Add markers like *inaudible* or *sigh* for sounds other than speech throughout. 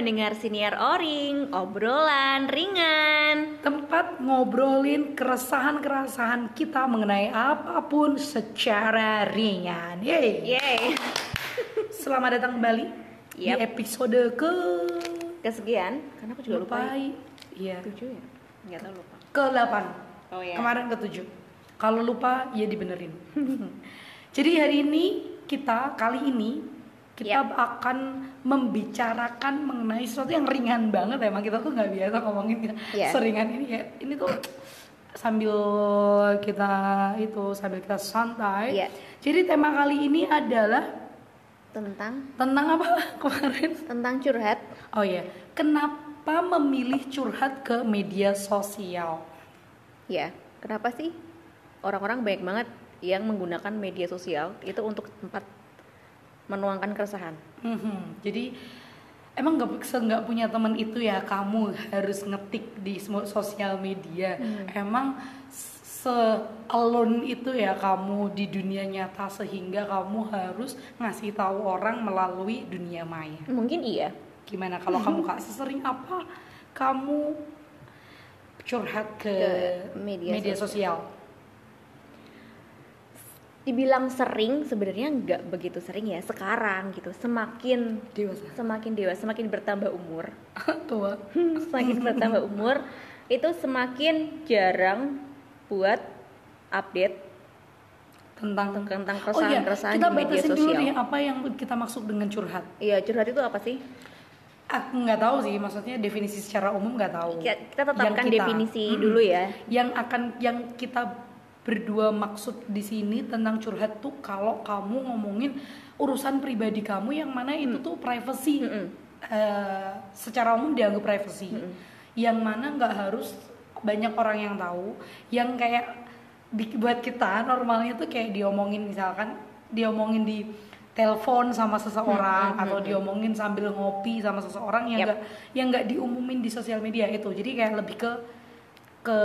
pendengar siniar Oring, obrolan ringan. Tempat ngobrolin keresahan-keresahan kita mengenai apa pun secara ringan. Yeay. Yeay. Selamat datang kembali di Yap. episode ke Kesekian, karena aku juga lupa. lupa. Iya, Tujuh ya? Nggak tahu lupa. ke 8. Oh ya. Kemarin ke 7. Kalau lupa ya dibenerin. *laughs* Jadi hari ini kita kali ini kita Yap. akan membicarakan mengenai sesuatu yang ringan banget emang kita tuh nggak biasa ngomongin ya. Iya. seringan ini ya ini tuh sambil kita itu sambil kita santai Iya. jadi tema kali ini adalah Tentang tentang apa *laughs* kemarin tentang curhat. oh ya kenapa memilih curhat ke media sosial Ya, kenapa sih orang-orang banyak banget yang menggunakan media sosial itu untuk tempat menuangkan keresahan? Mhm. Jadi emang nggak nggak punya teman itu ya kamu harus ngetik di semua sosial media. Emang se alone itu ya kamu di dunia nyata sehingga kamu harus ngasih tahu orang melalui dunia maya. Mungkin iya. Gimana kalau *laughs* kamu kak sesering apa kamu curhat ke, Ke media media, sosial? Dibilang sering sebenarnya nggak begitu sering ya sekarang gitu. Semakin Dewasa. semakin dewasa, semakin bertambah umur, *laughs* Tua. *laughs* semakin bertambah umur itu semakin jarang buat update Tentang tentang Oh iya, keresahan-keresahan kita di media batasin dulu sosial. nih apa yang kita maksud dengan curhat. Iya, curhat itu apa sih? Aku nggak tahu sih, maksudnya definisi secara umum nggak tahu. Kita, kita tetapkan Yang kita- definisi Mm-mm. dulu ya. Yang akan yang kita berdua maksud di sini tentang curhat tuh kalau kamu ngomongin urusan pribadi kamu yang mana itu tuh privacy. Mm-mm. Eh, secara umum dianggap privacy. Yang mana nggak harus banyak orang yang tahu, yang kayak buat kita normalnya tuh kayak diomongin misalkan diomongin di telepon sama seseorang atau diomongin sambil ngopi sama seseorang yang nggak yang nggak diumumin di sosial media itu jadi kayak lebih ke ke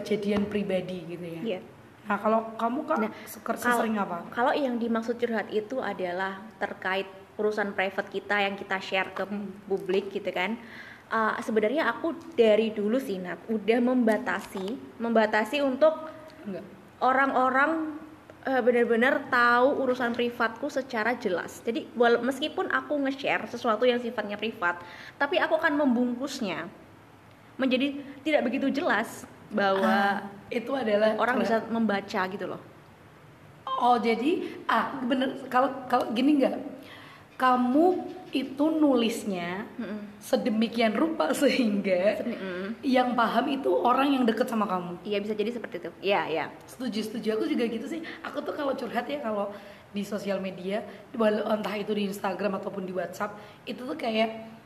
kejadian pribadi gitu ya Iya. Nah kalau kamu kak Nah, sesering apa Kalau yang dimaksud curhat itu adalah terkait urusan private kita yang kita share ke Hmm. publik gitu kan. Uh, sebenarnya aku dari dulu sih Nat udah membatasi, membatasi untuk orang-orang uh, benar-benar tahu urusan privatku secara jelas. Jadi meskipun aku nge-share sesuatu yang sifatnya privat, tapi aku akan membungkusnya menjadi tidak begitu jelas bahwa Ah, itu adalah orang bisa membaca gitu loh. Oh jadi ah bener kalau kalau gini nggak kamu itu nulisnya Mm-mm. sedemikian rupa *laughs* sehingga Mm-mm. yang paham itu orang yang deket sama kamu. Iya bisa jadi seperti itu. Iya iya. Setuju setuju aku juga gitu sih. Aku tuh kalau curhat ya kalau di sosial media, entah itu di Instagram ataupun di WhatsApp, itu tuh kayak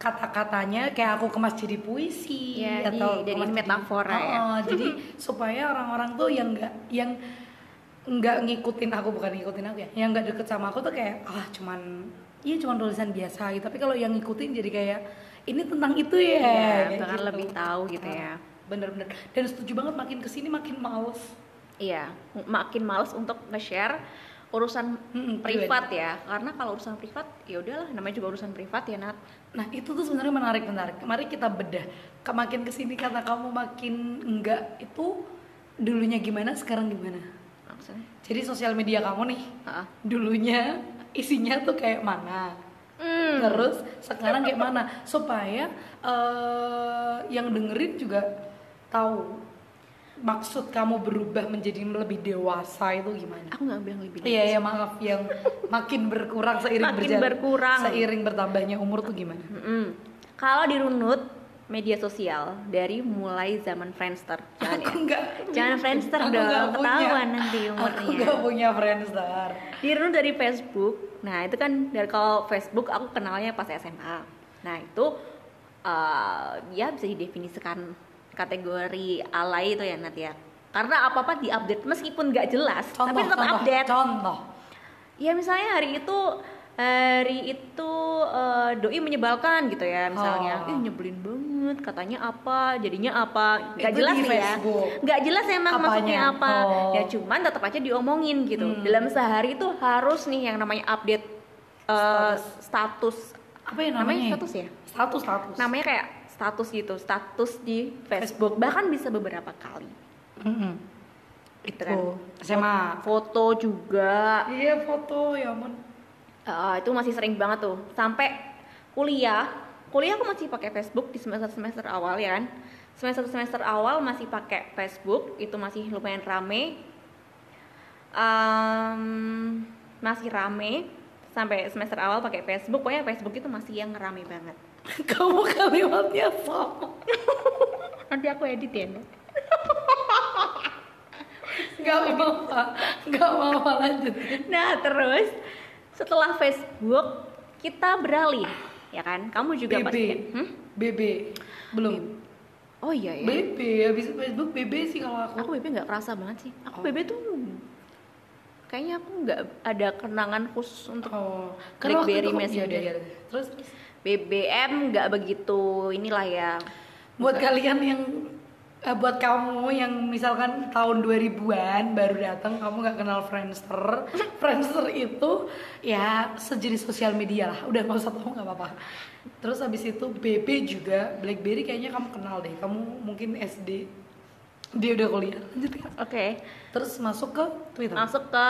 kata-katanya kayak aku kemas jadi puisi Iya, atau di- kemas jadiin metafora ya. Oh, *laughs* jadi supaya orang-orang tuh yang nggak yang nggak ngikutin aku bukan ngikutin aku ya yang nggak deket sama aku tuh kayak ah cuman iya cuman tulisan biasa gitu tapi kalau yang ngikutin jadi kayak ini tentang itu ya bahkan gitu. lebih tahu gitu ya. Bener-bener dan setuju banget makin ke sini makin males Iya, makin males untuk nge-share urusan Mm-mm, privat ya. Karena kalau urusan privat ya udahlah namanya juga urusan privat ya, Nat. Nah itu tuh sebenarnya menarik menarik. Mari kita bedah. Ke makin ke sini kata kamu makin enggak itu dulunya gimana sekarang gimana? Maksudnya? Jadi sosial media kamu nih Heeh. dulunya isinya tuh kayak mana? Hmm. Terus sekarang kayak mana? Supaya eh, yang dengerin juga tahu maksud kamu berubah menjadi lebih dewasa itu gimana? Aku nggak bilang lebih. Iya ya maaf yang makin berkurang seiring Makin berjalan- berkurang. seiring bertambahnya umur tuh gimana? Mm-mm. Kalau dirunut media sosial dari mulai zaman Friendster, jangan ya. Aku enggak Jangan Friendster Aku dong, ketahuan nanti Aku umurnya. gak punya Friendster. Dirunut dari Facebook. Nah, itu kan dari kalau Facebook aku kenalnya pas SMA. Nah, itu eh, ya bisa didefinisikan kategori alay itu ya Nat ya. Karena apa-apa diupdate meskipun nggak jelas, Contoh, tapi tetap contoh, update. contoh. Ya misalnya hari itu hari itu eh, doi menyebalkan gitu ya misalnya Oh. ih nyebelin banget katanya apa jadinya apa nggak jelas nih ya nggak jelas emang Apanya? maksudnya apa Oh. ya cuman tetap aja diomongin gitu Hmm. dalam sehari itu harus nih yang namanya update eh, status apa ya namanya namanya? status ya Status status. namanya kayak status gitu status di Facebook. Bahkan bisa beberapa kali. Mm-mm. gitu kan SMA. foto juga. Iya foto. Ya ampun. Uh, itu masih sering banget tuh. Sampai kuliah. Kuliah aku masih pakai Facebook di semester semester awal ya kan? Semester semester awal masih pakai Facebook. Itu masih lumayan rame. Em, masih rame. Sampai semester awal pakai Facebook. Pokoknya Facebook itu masih yang rame banget *laughs* Kamu kalimatnya sama. *laughs* nanti aku edit ya *laughs* Nat. Gak apa-apa, gak apa-apa lanjut. nah terus setelah Facebook kita beralih ya kan kamu juga BB, pasti kan? Hmm? BB, belum. oh iya ya BB, habis Facebook BB sih kalau aku. aku BB nggak kerasa banget sih aku Oh. BB tuh kayaknya aku nggak ada kenangan khusus untuk Oh, karena BlackBerry Messenger. iya, iya, iya. Terus BBM nggak begitu inilah ya. Buat kalian yang eh, buat kamu yang misalkan tahun 2000-an baru datang kamu nggak kenal Friendster *laughs* Friendster itu ya sejenis sosial media lah. Udah nggak usah tahu nggak apa-apa. Terus habis itu BB juga BlackBerry kayaknya kamu kenal deh. Kamu mungkin SD dia udah kuliah. Lanjut ya. Oke. Terus masuk ke Twitter. Masuk ke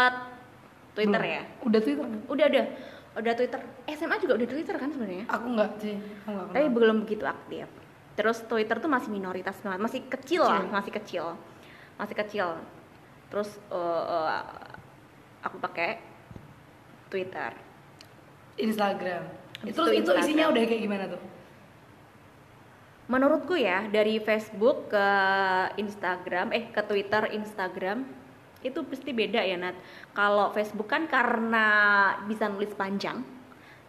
Twitter Belum. ya? Udah Twitter? Udah udah udah Twitter. SMA juga udah Twitter kan sebenarnya? Aku nggak sih aku tapi belum begitu aktif. Terus Twitter tuh masih minoritas banget. Masih kecil lah Kecil. masih kecil. Masih kecil. Terus eh, eh, aku pakai Twitter. Instagram. Habis terus itu itu isinya Instagram. udah kayak gimana tuh? Menurutku ya dari Facebook ke Instagram eh ke Twitter Instagram itu pasti beda ya Nat. Kalau Facebook kan karena bisa nulis panjang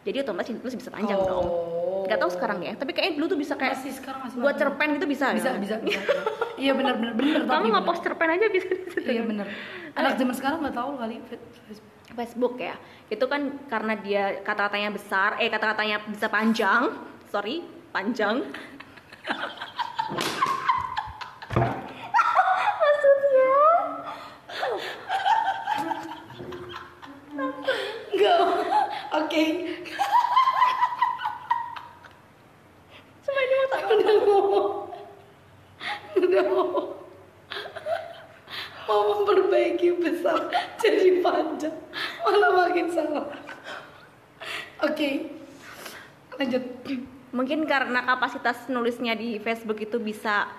jadi otomatis nulis bisa panjang dong. Oh. nggak tahu sekarang ya tapi kayaknya dulu tuh bisa kayak masih sekarang masih buat cerpen gitu bisa bisa ya? bisa bisa, bisa. iya benar benar benar kamu nggak post cerpen aja bisa iya benar. Anak zaman sekarang nggak tahu kali Facebook Facebook ya. Itu kan karena dia kata-katanya besar eh kata-katanya bisa panjang. Sorry panjang *laughs* oke cuma ini mau tak udah mau udah mau. Mau memperbaiki besar jadi panjang. Malah makin salah. Oke. Lanjut. Mungkin karena kapasitas nulisnya di Facebook itu bisa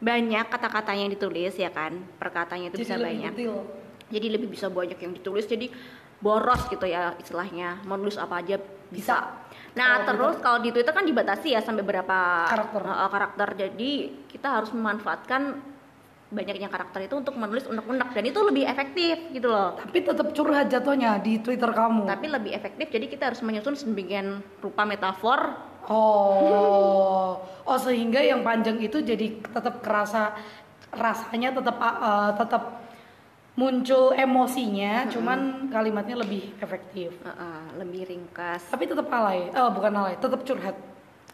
banyak kata-katanya yang ditulis ya kan? Perkataannya itu bisa lebih banyak. detail. jadi lebih bisa banyak yang ditulis. Jadi boros gitu ya istilahnya. Mau nulis apa aja bisa, nah Kalau terus kalau di Twitter kan dibatasi ya sampai berapa Karakter. uh, karakter. Jadi kita harus memanfaatkan banyaknya karakter itu untuk menulis unek-unek. Dan itu lebih efektif gitu loh. Tapi tetap curhat jatuhnya di Twitter kamu. Tapi lebih efektif jadi kita harus menyusun sedemikian rupa metafor. Oh, oh sehingga yang panjang itu jadi tetap kerasa rasanya tetap uh, tetap muncul emosinya, cuman kalimatnya lebih efektif. uh, uh, lebih ringkas Tapi tetap alay, eh bukan alay, tetap curhat.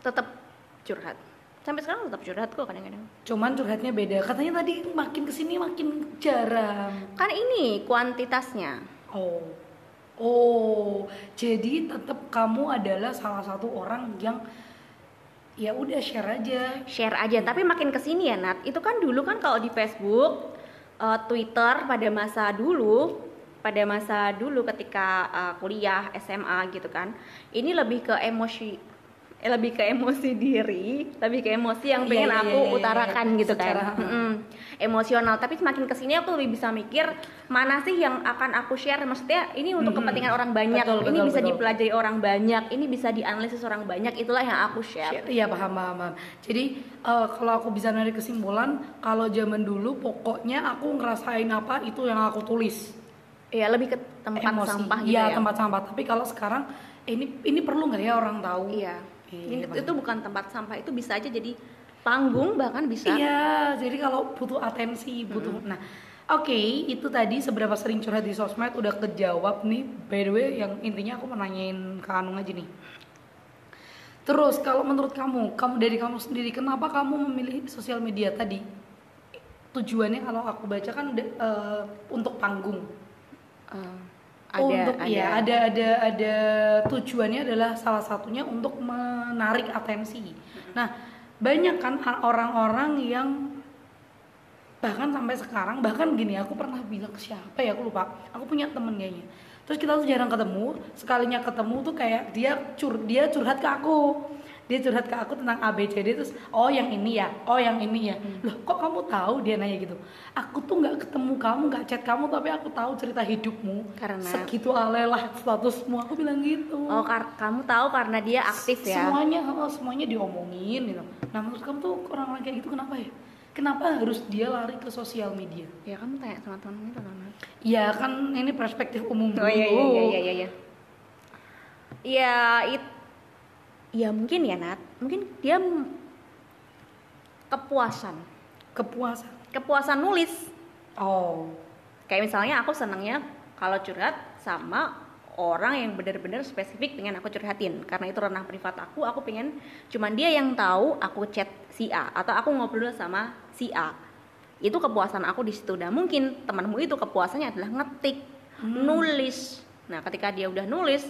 tetap curhat sampai sekarang tetap curhat kok kadang-kadang Cuman curhatnya beda. Katanya tadi makin ke sini makin jarang. kan ini kuantitasnya Oh, oh, jadi tetap kamu adalah salah satu orang yang ya udah share aja. share aja tapi makin ke sini ya Nat itu kan dulu kan kalau di Facebook eh, Twitter pada masa dulu pada masa dulu ketika eh, kuliah SMA gitu kan ini lebih ke emosi eh, lebih ke emosi diri lebih ke emosi yang Iya, pengen iya, aku iya, iya, utarakan iya. gitu Secara, kan Mm-mm. emosional tapi semakin ke sini aku lebih bisa mikir mana sih yang akan aku share maksudnya ini untuk Mm-mm. kepentingan orang banyak Betul, ini betul, bisa betul. dipelajari orang banyak ini bisa dianalisis orang banyak itulah yang aku share Iya paham paham. paham. Jadi eh, kalau aku bisa narik kesimpulan, kalau zaman dulu pokoknya aku ngerasain apa itu yang aku tulis. Ya lebih ke tempat Emosi. sampah gitu Iya ya. tempat sampah. Tapi kalau sekarang ini ini perlu nggak ya orang tahu? Iya. Iya, Ini- paham. itu bukan tempat sampah, itu bisa aja jadi panggung bahkan bisa. Iya, jadi kalau butuh atensi, butuh. Nah, oke, itu tadi seberapa sering curhat di sosmed udah kejawab nih. By the way, yang intinya aku mau nanyain ke Anung aja nih. Terus kalau menurut kamu, kamu dari kamu sendiri, kenapa kamu memilih sosial media tadi? Tujuannya kalau aku baca kan udah, eh, untuk panggung. Eh, ada untuk ada. ya ada ada ada tujuannya adalah salah satunya untuk menarik atensi. Nah, banyak kan orang-orang yang bahkan sampai sekarang bahkan gini aku pernah bilang ke siapa ya aku lupa. Aku punya temen kayaknya. Terus kita tuh jarang ketemu sekalinya ketemu tuh kayak dia cur dia curhat ke aku dia curhat ke aku tentang ABCD terus oh yang ini ya oh yang ini ya. Loh kok kamu tahu? Dia nanya gitu. Aku tuh nggak ketemu kamu nggak chat kamu tapi aku tahu cerita hidupmu. Karena- segitu alelah statusmu. Aku bilang gitu. Oh kar- kamu tahu karena dia aktif ya? Semuanya oh, semuanya diomongin gitu. Nah menurut kamu tuh orang-orang kayak gitu kenapa ya? Kenapa harus dia lari ke sosial media? Ya kamu tanya sama temen itu Nana. ya kan ini perspektif umum oh iya iya dulu. iya iya iya ya it ya mungkin ya Nat. Mungkin dia kepuasan. Kepuasan? Kepuasan nulis. Oh. Kayak misalnya aku senangnya kalau curhat sama orang yang benar-benar spesifik pengen aku curhatin. Karena itu ranah privat aku aku pengen cuman dia yang tahu aku chat si A atau aku ngobrol sama si A. Itu kepuasan aku di situ. Dan mungkin temanmu itu kepuasannya adalah ngetik nulis. Nah ketika dia udah nulis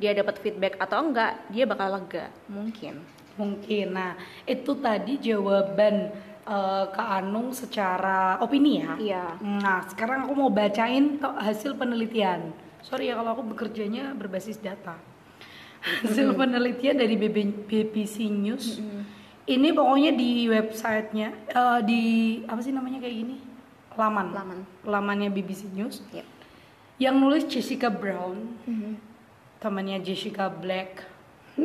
dia dapat feedback atau enggak dia bakal lega. Mungkin. Mungkin. Nah itu tadi jawaban eh, ke Anung secara opini ya? Iya. Nah sekarang aku mau bacain hasil penelitian. Sorry ya kalau aku bekerjanya berbasis data. Hasil penelitian dari BB BBC News. Ini pokoknya di websitenya eh, di apa sih namanya kayak gini? Laman. Laman. Lamannya BBC News. Yep. yang nulis Jessica Brown. Mhm. Temannya Jessica Black.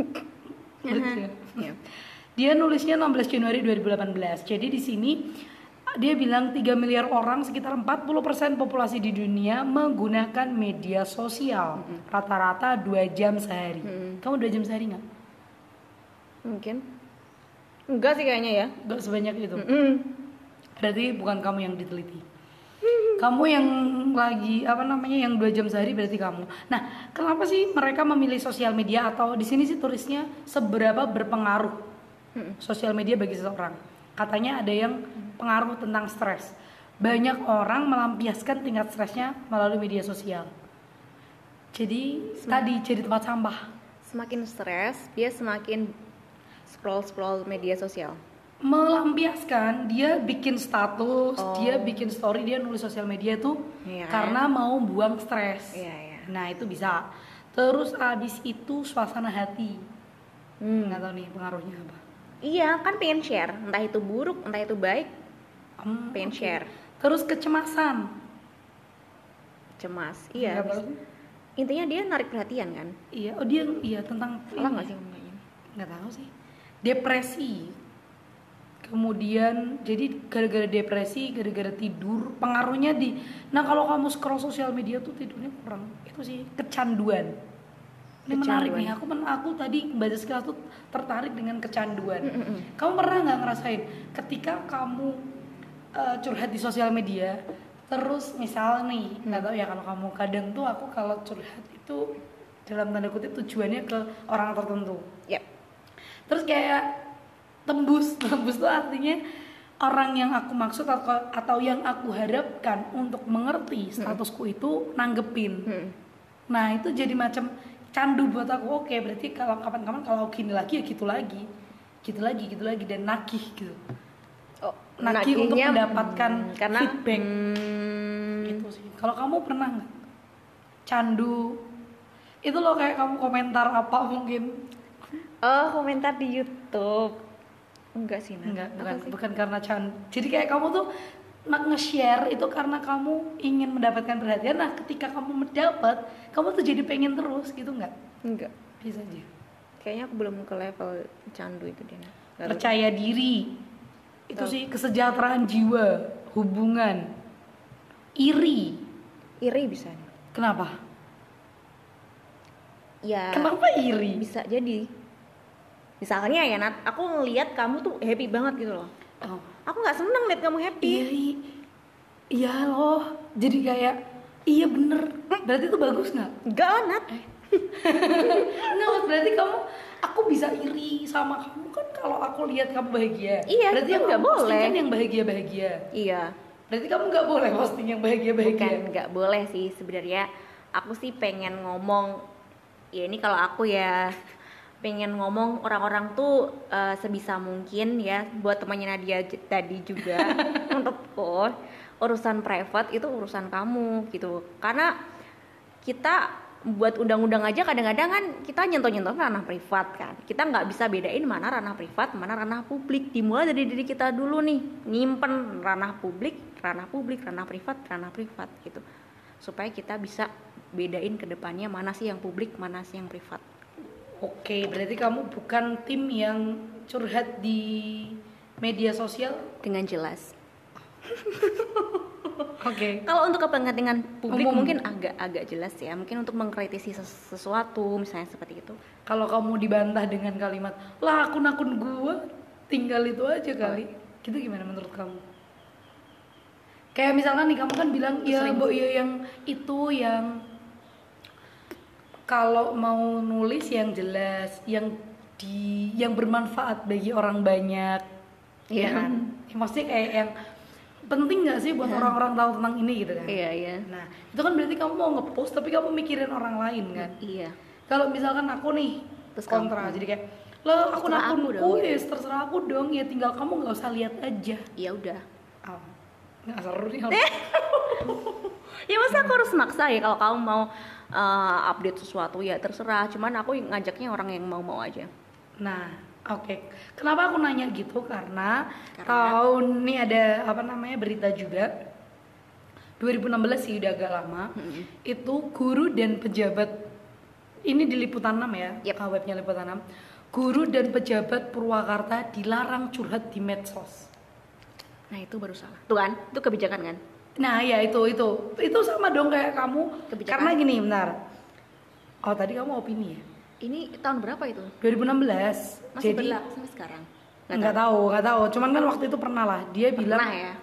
*laughs* Lucu. Ya? Dia nulisnya 16 Januari 2018 jadi di sini dia bilang 3 miliar orang sekitar 40% populasi di dunia menggunakan media sosial. Rata-rata 2 jam sehari. Mm-mm. kamu 2 jam sehari nggak? mungkin. Enggak sih kayaknya ya. Nggak sebanyak itu. Mm-mm. berarti bukan kamu yang diteliti kamu yang lagi apa namanya yang dua jam sehari berarti kamu. Nah kenapa sih mereka memilih sosial media? Atau di sini sih tulisnya seberapa berpengaruh Mm-mm. sosial media bagi seseorang? Katanya ada yang pengaruh tentang stres. Banyak orang melampiaskan tingkat stresnya melalui media sosial. Jadi tadi jadi tempat sampah. Semakin stres dia semakin scroll scroll media sosial melampiaskan. Dia bikin status Oh. dia bikin story dia nulis sosial media tuh Iya kan? karena mau buang stres. Iya, iya. nah itu bisa. Terus abis itu suasana hati. Hmm. nggak tahu nih pengaruhnya apa. Iya kan pengen share. Entah itu buruk entah itu baik Hmm, pengen oke. share. Terus kecemasan. Cemas iya. Tahu. intinya dia narik perhatian kan? Iya oh dia iya tentang salah nggak sih? Ngomongnya nggak tahu sih. Depresi kemudian jadi gara-gara depresi gara-gara tidur pengaruhnya di nah kalau kamu scroll sosial media tuh tidurnya kurang. Itu sih kecanduan. Ini menarik nih aku men- aku tadi baca sekilas tuh tertarik dengan kecanduan. Mm-mm. kamu pernah nggak ngerasain ketika kamu uh, curhat di sosial media terus misal nih nggak tahu ya kalau kamu kadang tuh aku kalau curhat itu dalam tanda kutip tujuannya ke orang tertentu. Yap. terus kayak tembus. *laughs* Tembus tuh artinya orang yang aku maksud atau atau yang aku harapkan untuk mengerti statusku itu nanggepin. Mm. nah itu jadi macam candu buat aku. Oke berarti kalau kapan-kapan kalau gini lagi ya gitu lagi. Gitu lagi gitu lagi dan nagih gitu. Oh Nagih untuk nagihnya, mendapatkan hmm, karena feedback. hmm, gitu sih. Kalau kamu pernah nggak? Candu. Itu loh kayak kamu komentar apa mungkin? Oh komentar di YouTube enggak sih Nat. Enggak, Apa bukan sih? bukan karena can. Jadi kayak kamu tuh nge-share itu karena kamu ingin mendapatkan perhatian. Nah, ketika kamu mendapat, kamu tuh jadi pengen terus gitu nggak? enggak Bisa aja. kayaknya aku belum ke level candu itu deh. Percaya diri. Itu Tahu. sih kesejahteraan jiwa, hubungan. Iri. iri bisa. Kenapa? ya Kenapa iri? bisa jadi misalnya ya Nat aku ngelihat kamu tuh happy banget gitu loh Oh. aku nggak seneng lihat kamu happy Iri. Iya loh. Jadi kayak iya bener. Berarti itu bagus nggak? enggak lah Nat *laughs* Enggak, Mas, berarti kamu aku bisa iri sama kamu kan kalau aku lihat kamu bahagia. Iya, berarti yang nggak kamu posting boleh. kan yang bahagia-bahagia. iya Berarti kamu nggak boleh posting yang bukan bahagia-bahagia. nggak boleh sih sebenarnya aku sih pengen ngomong ya ini kalau aku ya pengen ngomong orang-orang tuh eh, sebisa mungkin ya buat temannya Nadia tadi juga. *laughs* Menurutku urusan private itu urusan kamu gitu. Karena kita buat undang-undang aja kadang-kadang kan kita nyentuh-nyentuh ranah privat kan. Kita nggak bisa bedain mana ranah privat mana ranah publik. Dimulai dari diri kita dulu nih nyimpen ranah publik ranah publik ranah privat ranah privat gitu. Supaya kita bisa bedain ke depannya mana sih yang publik mana sih yang privat Oke, berarti kamu bukan tim yang curhat di media sosial? dengan jelas *laughs* Oke. kalau untuk kepentingan publik Umum. mungkin agak agak jelas ya mungkin untuk mengkritisi ses- sesuatu misalnya seperti itu Kalau kamu dibantah dengan kalimat, lah akun-akun gua tinggal itu aja kali. Gitu gimana menurut kamu? Kayak misalkan nih kamu kan bilang ya. Mbok ya yang itu yang kalau mau nulis yang jelas, yang di yang bermanfaat bagi orang banyak. Iya. Ya kan? Ya, maksudnya kayak yang penting nggak sih buat orang-orang tahu tentang ini gitu kan? iya iya Nah, itu kan berarti kamu mau ngepost tapi kamu mikirin orang lain kan? iya Kalau misalkan aku nih Terus kontra, kamu- jadi kayak lo akun Terserah aku dong, ya terserah aku dong ya tinggal kamu nggak usah lihat aja. ya udah Oh, nggak seru nih. *laughs* ya masa aku harus maksa ya kalau kamu mau uh, update sesuatu ya terserah cuman aku ngajaknya orang yang mau mau aja Nah, oke. Kenapa aku nanya gitu? Karena, Karena- tahun ini ada apa namanya berita juga. 2016 sih udah agak lama. Itu guru dan pejabat ini di Liputan 6 ya, Yep. uh, webnya Liputan 6. Guru dan pejabat Purwakarta dilarang curhat di medsos. nah itu baru salah tuh kan itu kebijakan kan Nah, ya itu itu. Itu sama dong kayak kamu. Kebijakan. Karena gini, bentar. Oh, tadi kamu opini ya? ini tahun berapa itu 2016. masih jadi berlaku sampai sekarang nggak tahu, nggak tahu. Cuman kan waktu itu pernah lah. Dia bilang pernah ya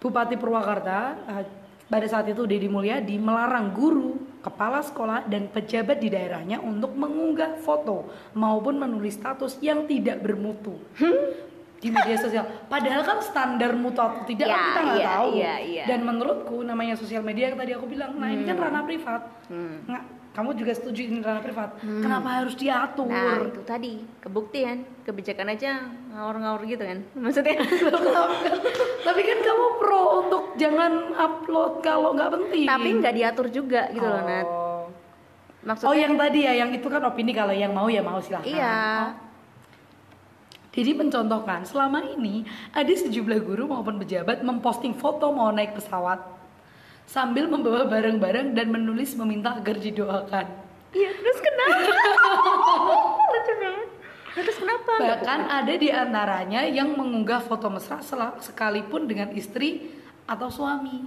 Bupati Purwakarta eh, pada saat itu Deddy Mulyadi melarang guru, kepala sekolah dan pejabat di daerahnya untuk mengunggah foto maupun menulis status yang tidak bermutu di media sosial. Padahal kan standar mutu atau tidak kan Ya, kita nggak iya, tahu. iya, iya. Dan menurutku namanya sosial media yang tadi aku bilang, nah ini kan ranah privat. Hmm. Nggak, kamu juga setuju ini ranah privat. Kenapa harus diatur? nah itu tadi kebuktian kebijakan aja ngawur-ngawur gitu kan *laughs* maksudnya *laughs* Tapi kan kamu pro untuk jangan upload kalau nggak penting. tapi nggak diatur juga gitu loh Nat Oh. maksudnya Oh yang tadi ya, yang itu kan opini kalau yang mau ya mau silahkan. iya Oh. Jadi mencontohkan, selama ini ada sejumlah guru maupun pejabat memposting foto mau naik pesawat sambil membawa barang-barang dan menulis meminta agar didoakan. iya terus kenapa *laughs* lucu banget Nah, terus kenapa Bahkan ada di antaranya yang mengunggah foto mesra sekalipun dengan istri atau suami.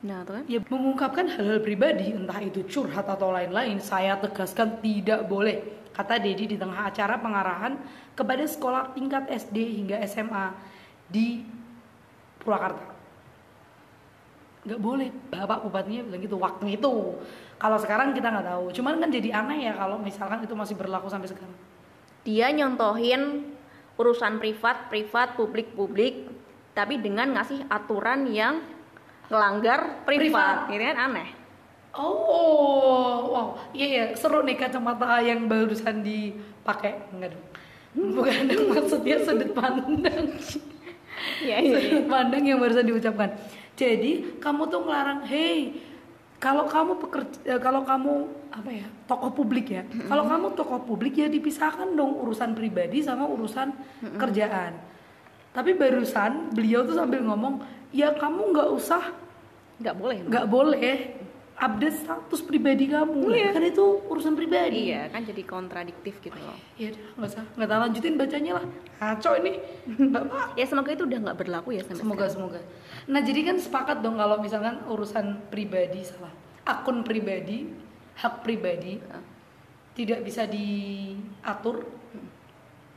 nah tuh kan Ya mengungkapkan hal-hal pribadi, entah itu curhat atau lain-lain, saya tegaskan tidak boleh. Kata Dedi di tengah acara pengarahan kepada sekolah tingkat SD hingga SMA di Purwakarta. Nggak boleh, Bapak Bupatinya bilang gitu waktu itu. Kalau sekarang kita nggak tahu. Cuman kan jadi aneh ya kalau misalkan itu masih berlaku sampai sekarang. dia nyontohin urusan privat privat publik publik tapi dengan ngasih aturan yang ngelanggar privat, Privat. gitu kan aneh Oh, wow, iya ya seru nih kacamata yang barusan dipakai. Enggak dong? Bukan dong maksudnya sudut pandang, Iya sudut pandang yang barusan diucapkan. Jadi kamu tuh ngelarang, hey, kalau kamu pekerja, kalau kamu apa ya tokoh publik ya, kalau kamu tokoh publik ya dipisahkan dong urusan pribadi sama urusan kerjaan. Tapi barusan beliau tuh sambil ngomong, ya kamu nggak usah nggak boleh nggak boleh update status pribadi kamu. Iya. kan itu urusan pribadi. Iya kan jadi kontradiktif gitu loh. Ya udah nggak usah. Nggak tak lanjutin bacanya lah. Ngaco ini. Nggak apa ya semoga itu udah nggak berlaku ya sampai semoga semoga. Nah jadi kan sepakat dong kalau misalkan urusan pribadi salah. Akun pribadi hak pribadi sekarang. tidak bisa diatur.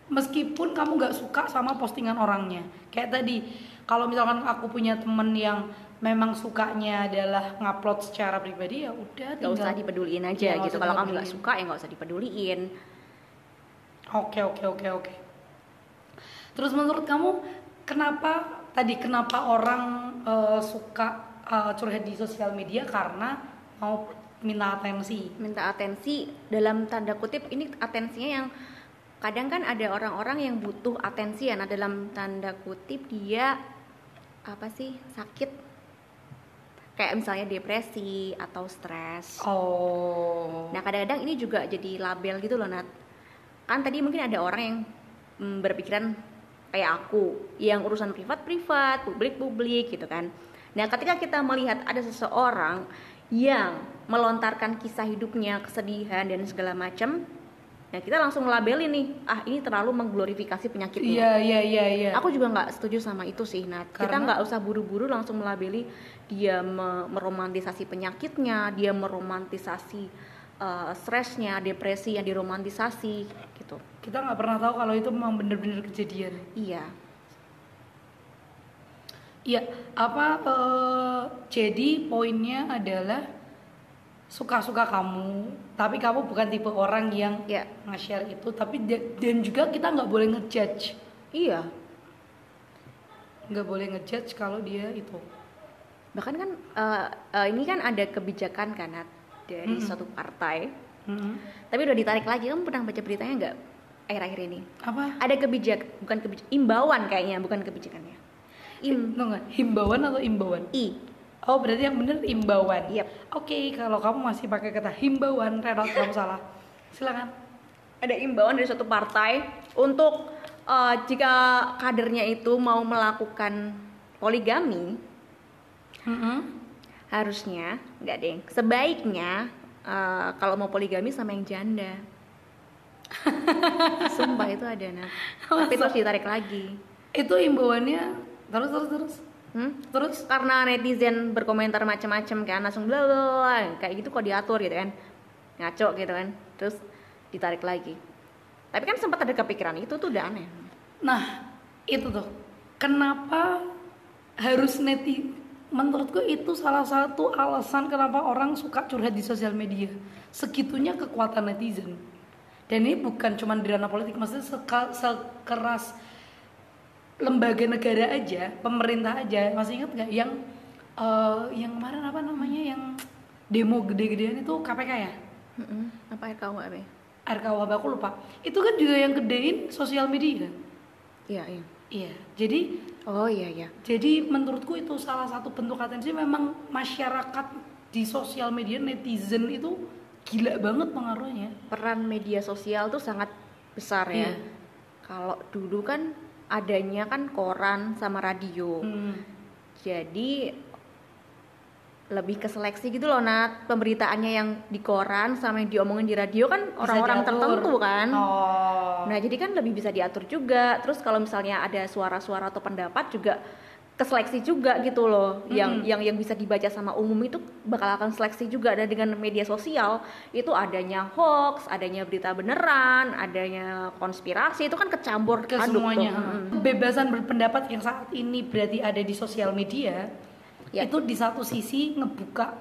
Meskipun kamu nggak suka sama postingan orangnya. Kayak tadi kalau misalkan aku punya temen yang memang sukanya adalah ngupload secara pribadi ya udah nggak usah dipeduliin Iya, aja gitu. kalau kamu nggak suka ya nggak usah dipeduliin. Oke oke oke oke. Terus menurut kamu kenapa tadi kenapa orang eh, suka eh, curhat di sosial media? Karena mau minta atensi. Minta atensi dalam tanda kutip ini atensinya yang kadang kan ada orang-orang yang butuh atensi ya nah dalam tanda kutip dia apa sih sakit kayak misalnya depresi atau stres. Oh. Nah kadang-kadang ini juga jadi label gitu loh Nat. Kan tadi mungkin ada orang yang mm, berpikiran kayak aku yang urusan privat privat publik publik gitu kan. Nah ketika kita melihat ada seseorang yang melontarkan kisah hidupnya kesedihan dan segala macam nah kita langsung labelin nih ah ini terlalu mengglorifikasi penyakitnya iya iya iya iya. Aku juga nggak setuju sama itu sih, Nat. Kita Karena- nggak usah buru-buru langsung melabeli. Dia me- meromantisasi penyakitnya, dia meromantisasi eh, stresnya, depresi yang diromantisasi gitu. kita nggak pernah tahu kalau itu memang bener-bener kejadian. Iya, Iya, apa eh, jadi poinnya adalah suka-suka kamu, tapi kamu bukan tipe orang yang ya, nge-share itu, tapi da- dan juga kita nggak boleh ngejudge, iya. nggak boleh ngejudge kalau dia itu. Bahkan kan eh, eh, ini kan ada kebijakan kan dari Mm-mm. suatu partai, Mm-mm. tapi udah ditarik lagi. Kamu pernah baca beritanya nggak? Akhir-akhir ini Apa? ada kebijak, bukan kebijak, imbauan kayaknya, bukan kebijakannya. Im, Tunggu, himbauan atau imbauan? i, Oh berarti yang bener imbauan. Yep. Oke, kalau kamu masih pakai kata himbauan, Renot kamu salah. Silakan. ada imbauan dari suatu partai untuk eh, jika kadernya itu mau melakukan poligami Mm-mm. harusnya nggak deh sebaiknya eh, kalau mau poligami sama yang janda *laughs* sumpah itu ada nah tapi terus ditarik lagi Itu imbauannya terus terus terus hmm? terus. karena netizen berkomentar macam-macam kan langsung bla bla kayak gitu kok diatur gitu kan ngaco gitu kan terus ditarik lagi tapi kan sempat ada kepikiran itu tuh udah aneh Nah, itu tuh. Kenapa harus neti menurutku itu salah satu alasan kenapa orang suka curhat di sosial media. Segitunya kekuatan netizen. Dan ini bukan cuma di ranah politik, maksudnya sekeras lembaga negara aja, pemerintah aja. Masih ingat nggak yang eh, yang kemarin apa namanya yang demo gede-gedean itu KPK ya? Mm-mm. apa RKUHP RKUHP aku lupa. Itu kan juga yang gedein sosial media. iya iya Iya, jadi oh iya iya jadi menurutku itu salah satu bentuk atensi memang masyarakat di sosial media netizen itu gila banget pengaruhnya. peran media sosial tuh sangat besar ya. Iya. Kalau dulu kan adanya kan koran sama radio. Hmm. Jadi lebih ke seleksi gitu loh Nat pemberitaannya yang di koran sama yang diomongin di radio kan orang-orang tertentu kan Oh. nah jadi kan lebih bisa diatur juga terus kalau misalnya ada suara-suara atau pendapat juga keseleksi juga gitu loh yang Mm. yang yang bisa dibaca sama umum itu bakal akan seleksi juga dan dengan media sosial itu adanya hoax adanya berita beneran adanya konspirasi itu kan kecampur ke semuanya. tuh. Kebebasan berpendapat yang saat ini berarti ada di sosial media Ya. itu di satu sisi ngebuka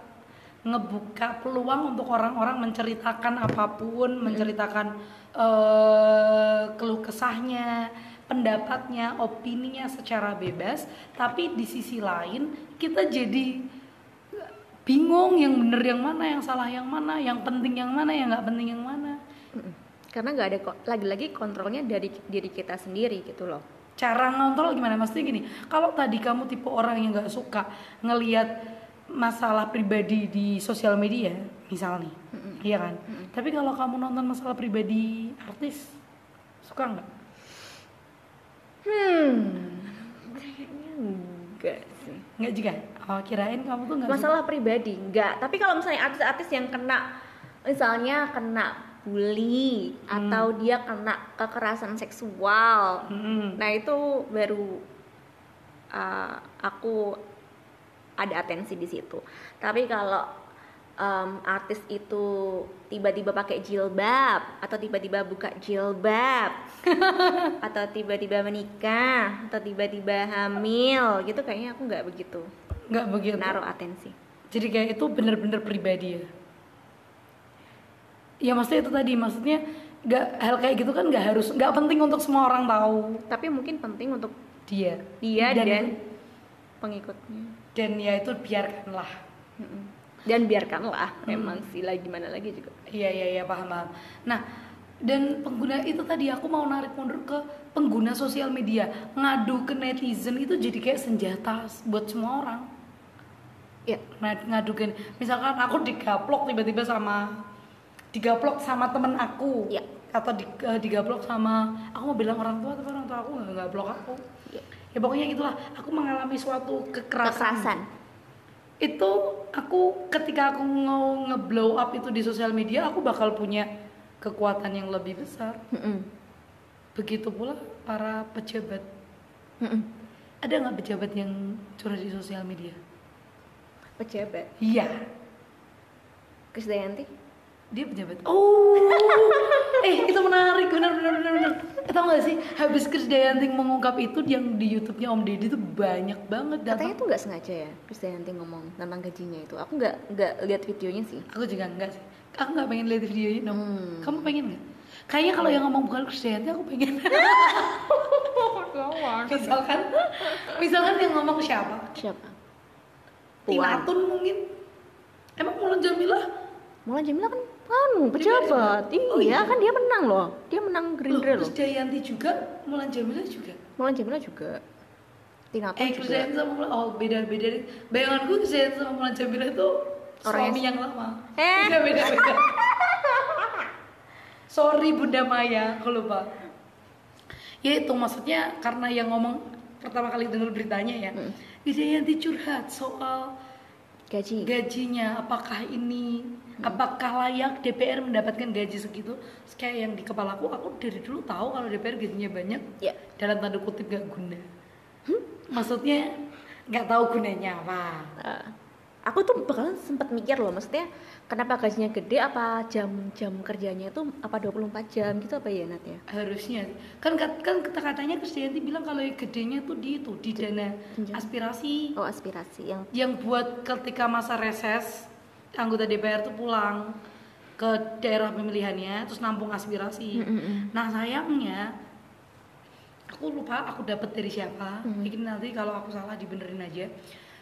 ngebuka peluang untuk orang-orang menceritakan apa pun, menceritakan eh, keluh kesahnya, pendapatnya, opininya secara bebas. Tapi di sisi lain kita jadi bingung yang bener yang mana, yang salah yang mana, yang penting yang mana, yang nggak penting yang mana. Karena nggak ada lagi-lagi kontrolnya dari diri kita sendiri gitu loh. Cara ngontrol gimana? Maksudnya gini kalau tadi kamu tipe orang yang nggak suka ngelihat masalah pribadi di sosial media misal nih iya kan? Tapi kalau kamu nonton masalah pribadi artis suka nggak hmm kayaknya enggak sih nggak juga oh kirain kamu tuh nggak suka. masalah pribadi enggak tapi kalau misalnya artis-artis yang kena misalnya kena bully Hmm. atau dia kena kekerasan seksual Mm-mm. nah itu baru uh, aku ada atensi di situ tapi kalau um, artis itu tiba-tiba pakai jilbab atau tiba-tiba buka jilbab *laughs* atau tiba-tiba menikah atau tiba-tiba hamil gitu kayaknya aku nggak begitu nggak begitu. naruh atensi. Jadi kayak itu bener-bener pribadi ya? Ya maksudnya itu tadi maksudnya nggak hal kayak gitu kan nggak harus nggak penting untuk semua orang tahu. Tapi mungkin penting untuk dia. dia dan, dan pengikutnya. Dan ya itu biarkanlah. Mm-mm. Dan biarkanlah Hmm. emang sih lah gimana lagi juga Iya iya iya paham paham. Nah dan pengguna itu tadi aku mau narik mundur ke pengguna sosial media ngadu ke netizen itu jadi kayak senjata buat semua orang. ya Ngad- ngadu ke misalkan aku digaplok tiba-tiba sama digaplok sama temen aku Iya. atau di, eh, digaplok sama aku mau bilang orang tua tapi orang tua aku nggak blok aku Iya. ya pokoknya itulah aku mengalami suatu kekerasan kekerasan itu aku ketika aku mau ngeblow up itu di sosial media aku bakal punya kekuatan yang lebih besar. Mm-mm. begitu pula para pejabat. Mm-mm. ada nggak pejabat yang curhat di sosial media? Pejabat? Iya. Krisdayanti dia pejabat. Oh. *laughs* Eh itu menarik. Benar benar benar benar. Tau gak sih? Habis Krisdayanti mengungkap itu yang di YouTube-nya Om Deddy itu banyak banget katanya datang tuh nggak sengaja ya Krisdayanti ngomong tentang gajinya itu. Aku nggak nggak lihat videonya sih. Aku juga enggak sih. Aku nggak pengen lihat videonya dong Hmm. kamu pengen nggak? Kayaknya kalau yang ngomong bukan Krisdayanti aku pengen. *laughs* Misalkan misalkan yang ngomong siapa? Siapa? Tina Puan. Tun mungkin. Emang Mulan Jamila? Mulan Jamila kan anu pejabat. Oh, iya iya. kan dia menang loh. Dia menang Gerindra loh. Terus Jayanti juga Mulan Jamila juga? Mulan Jamila juga. Tina Tun eh juga. Krisdayanti sama Mulan oh beda beda bayanganku Krisdayanti sama Mulan Jamila itu Orang suami yang- yang lama. Eh. beda beda beda. Sorry Bunda Maya aku lupa. Ya itu maksudnya karena yang ngomong pertama kali dengar beritanya ya. Hmm. Krisdayanti curhat soal gaji. gajinya apakah ini apakah layak DPR mendapatkan gaji segitu? Terus kayak yang di kepalaku aku dari dulu tahu kalau DPR gajinya banyak. Ya. Dalam tanda kutip gak guna. Maksudnya nggak tahu gunanya apa. Eh, aku tuh bakalan sempat mikir loh maksudnya kenapa gajinya gede apa jam-jam kerjanya itu apa 24 jam gitu apa ya Nat ya? Harusnya. Kan kan kata katanya Krisdayanti bilang kalau gedenya tuh di itu di dana aspirasi. Oh aspirasi yang yang buat ketika masa reses anggota DPR tuh pulang ke daerah pemilihannya terus nampung aspirasi Mm-mm. nah sayangnya aku lupa aku dapat dari siapa Mhm. mungkin nanti kalau aku salah dibenerin aja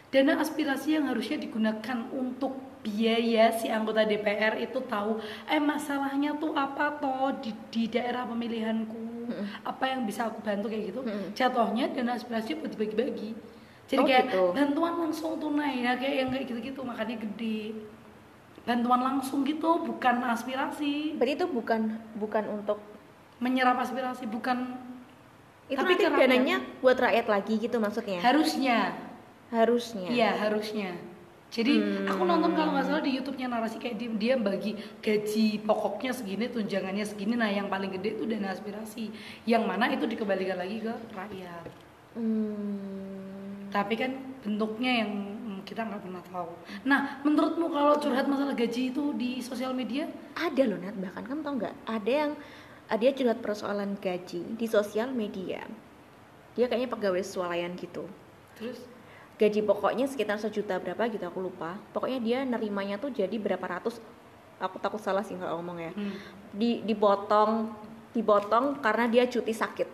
dana aspirasi yang harusnya digunakan untuk biaya si anggota DPR itu tahu eh masalahnya tuh apa toh di, di daerah pemilihanku Mhm. apa yang bisa aku bantu kayak gitu Mhm. jatuhnya dana aspirasi buat dibagi-bagi jadi Oh, kayak gitu. bantuan langsung tunai ya kayak yang kayak gitu-gitu makanya gede bantuan langsung gitu bukan aspirasi. Berarti itu bukan bukan untuk menyerap aspirasi bukan itu Tapi nanti dananya buat rakyat lagi gitu maksudnya? Harusnya. Harusnya. Iya harusnya. Jadi Hmm. aku nonton kalau nggak salah di YouTube-nya narasi kayak dia, dia bagi gaji pokoknya segini tunjangannya segini nah yang paling gede itu dana aspirasi. Yang mana itu dikembalikan lagi ke rakyat. Hmm. tapi kan bentuknya yang kita nggak pernah tahu. Nah menurutmu kalau curhat masalah gaji itu di sosial media? Ada loh Nat. Bahkan kamu tau nggak? Ada yang dia curhat persoalan gaji di sosial media. Dia kayaknya pegawai swalayan gitu. Terus? Gaji pokoknya sekitar sejuta berapa gitu aku lupa. Pokoknya dia nerimanya tuh jadi berapa ratus. Aku takut salah sih kalau ngomong ya. Hmm. di dipotong dipotong karena dia cuti sakit.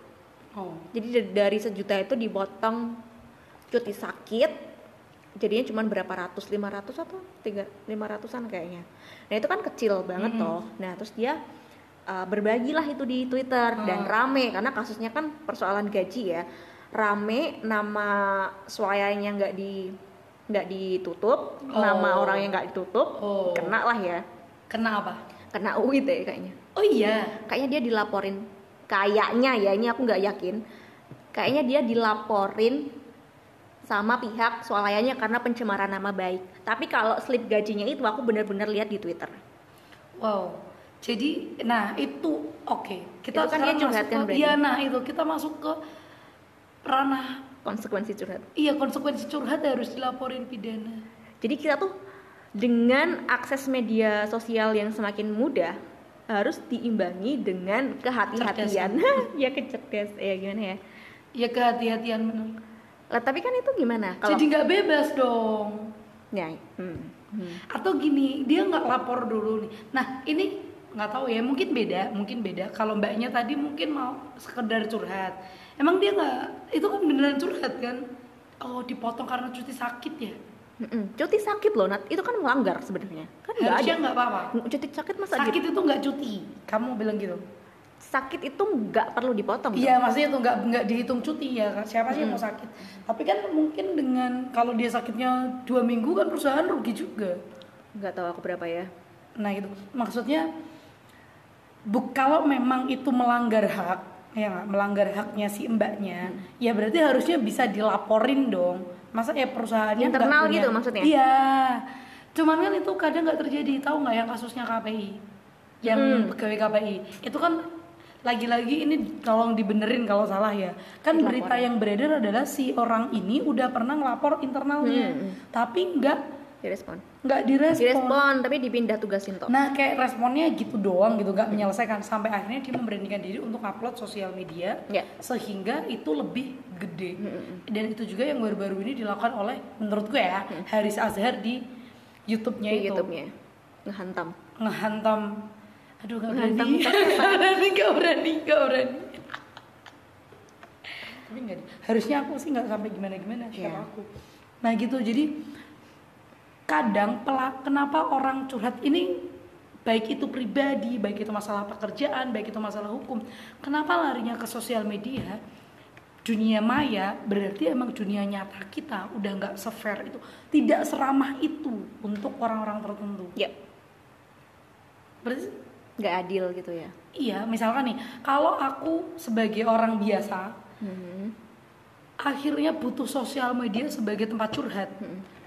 Oh. Jadi da- dari sejuta itu dipotong cuti sakit jadinya cuma berapa ratus lima ratus atau tiga lima ratusan kayaknya. Nah itu kan kecil banget Mm-mm. toh. Nah terus dia uh, berbagilah itu di Twitter dan Hmm. rame karena kasusnya kan persoalan gaji ya. Rame nama swayanya nggak di nggak ditutup nama Oh. orang yang nggak ditutup Oh. kena lah ya. Kena apa? Kena UIT kayaknya. Oh iya. Kayaknya dia dilaporin. Kayaknya ya ini aku nggak yakin. Kayaknya dia dilaporin sama pihak swalayannya karena pencemaran nama baik tapi kalau slip gajinya itu aku benar-benar lihat di Twitter Wow. Jadi, nah itu oke. Kita Itu kan dia sekarang curhat masuk kan ke, berarti? iya, nah itu kita masuk ke ranah konsekuensi curhat iya konsekuensi curhat harus dilaporin pidana. jadi kita tuh dengan akses media sosial yang semakin mudah harus diimbangi dengan kehati-hatian *laughs* ya kecerdas ya gimana ya Ya kehati-hatian bener. Lah tapi kan itu gimana kalau Jadi nggak bebas dong. ya hmm, hmm. Atau gini, dia nggak lapor dulu nih. Nah ini nggak tahu ya, mungkin beda, mungkin beda. Kalau mbaknya tadi mungkin mau sekedar curhat. Emang dia nggak, itu kan beneran curhat kan? Oh dipotong karena cuti sakit ya? Mm-mm. cuti sakit loh Nat itu kan melanggar sebenarnya kan nggak ada nggak apa-apa cuti sakit masa sakit itu nggak cuti kamu bilang gitu sakit itu nggak perlu dipotong. Iya, maksudnya itu nggak nggak dihitung cuti ya. Siapa sih yang mau sakit? Tapi kan mungkin dengan kalau dia sakitnya dua minggu kan perusahaan rugi juga. nggak tahu aku berapa ya Nah itu maksudnya bu kalau memang itu melanggar hak, ya nggak melanggar haknya si mbaknya, ya berarti harusnya bisa dilaporin dong. Masa ya perusahaannya Internal punya- gitu maksudnya? Iya. Cuman kan itu kadang nggak terjadi. Tahu nggak yang kasusnya KPI, yang Hmm. pegawai KPI itu kan lagi-lagi ini tolong dibenerin kalau salah ya. Kan Dilaporin. berita yang beredar adalah si orang ini udah pernah ngelapor internalnya, Hmm, tapi nggak direspon. nggak direspon. direspon tapi dipindah tugasin toh. Nah kayak responnya gitu doang gitu nggak menyelesaikan. Sampai akhirnya dia memberanikan diri untuk upload sosial media Ya. sehingga itu lebih gede. Dan itu juga yang baru-baru ini dilakukan oleh menurut gue ya Haris Azhar di YouTube-nya di itu. YouTube-nya. Ngehantam. Ngehantam aduh nggak berani. nggak *laughs* berani nggak berani nggak berani. Tapi deh. harusnya aku sih nggak sampai gimana gimana siapa Iya. aku. Nah gitu. Jadi kadang pelak kenapa orang curhat ini baik itu pribadi baik itu masalah pekerjaan baik itu masalah hukum kenapa larinya ke sosial media? Dunia maya berarti emang dunia nyata kita udah nggak sefair itu. Tidak seramah itu untuk orang-orang tertentu. Ya berarti nggak adil gitu ya Iya, misalkan nih, kalau aku sebagai orang biasa, Hmm. akhirnya butuh sosial media sebagai tempat curhat,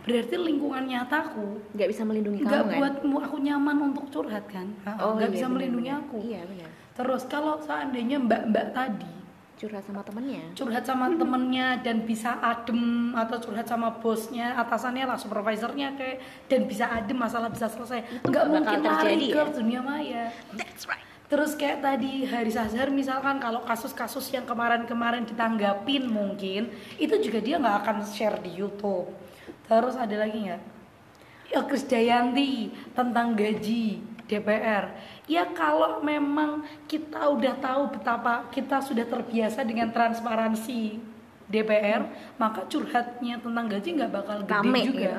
berarti lingkungan nyataku nggak bisa melindungi nggak kamu kan buatmu aku nyaman untuk curhat kan? nggak iya, bisa benar, melindungi benar. aku. iya benar Terus kalau seandainya mbak-mbak tadi curhat sama temennya curhat sama temennya dan bisa adem atau curhat sama bosnya, atasannya lah, supervisornya kayak dan bisa adem masalah bisa selesai, nggak nggak mungkin terjadi ke ya? dunia maya. that's right Terus kayak tadi Haris Azhar misalkan kalau kasus-kasus yang kemarin-kemarin ditanggapin mungkin itu juga dia nggak akan share di YouTube. Terus ada lagi nggak? Ya Krisdayanti tentang gaji DPR. Ya kalau memang kita udah tahu betapa kita sudah terbiasa dengan transparansi DPR, maka curhatnya tentang gaji nggak bakal gede Rame, juga. ya.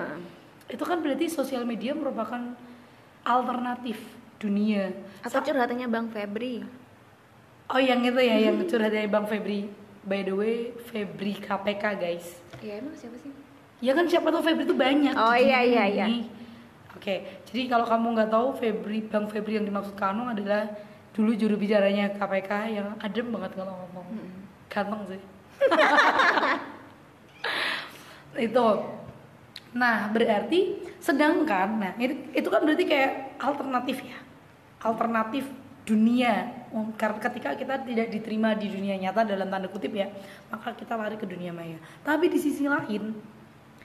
Itu kan berarti sosial media merupakan alternatif dunia. atau curhatannya bang Febri Oh yang itu ya yang *laughs* curhat dari Bang Febri. By the way, Febri KPK guys. ya emang siapa sih Ya kan siapa tahu Febri itu banyak. Oh, iya, iya, ini. Oke, jadi kalau kamu nggak tahu Febri Bang Febri yang dimaksud Kanung adalah dulu juru bicaranya KPK yang adem banget kalau ngomong. Ganteng sih. *laughs* itu. Nah, berarti sedangkan nah itu, itu kan berarti kayak alternatif ya. Alternatif dunia Um, karena ketika kita tidak diterima di dunia nyata dalam tanda kutip ya maka kita lari ke dunia maya tapi di sisi lain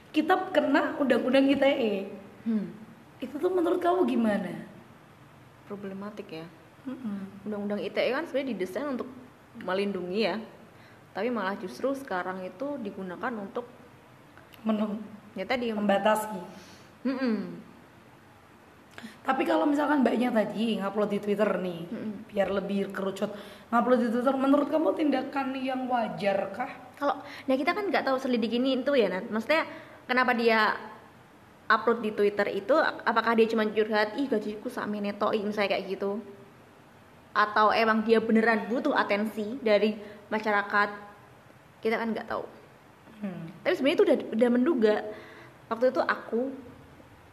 kita kena undang-undang ITE hmm. Itu tuh menurut kamu gimana? problematik ya Mm-mm. undang-undang ITE kan sebenarnya didesain untuk melindungi ya tapi malah justru sekarang itu digunakan untuk Men- ya tadi membatasi. Mm-mm. Tapi kalau misalkan mbaknya tadi ngupload di Twitter nih, Mm-mm. biar lebih kerucut, ngupload di Twitter, menurut kamu tindakan yang wajar kah? kalau nah kita kan nggak tahu selidik ini itu ya Nat maksudnya kenapa dia upload di Twitter itu apakah dia cuma curhat ih gajiku sama netoi misalnya kayak gitu atau emang dia beneran butuh atensi dari masyarakat kita kan nggak tahu Hmm. tapi sebenarnya itu udah udah menduga waktu itu aku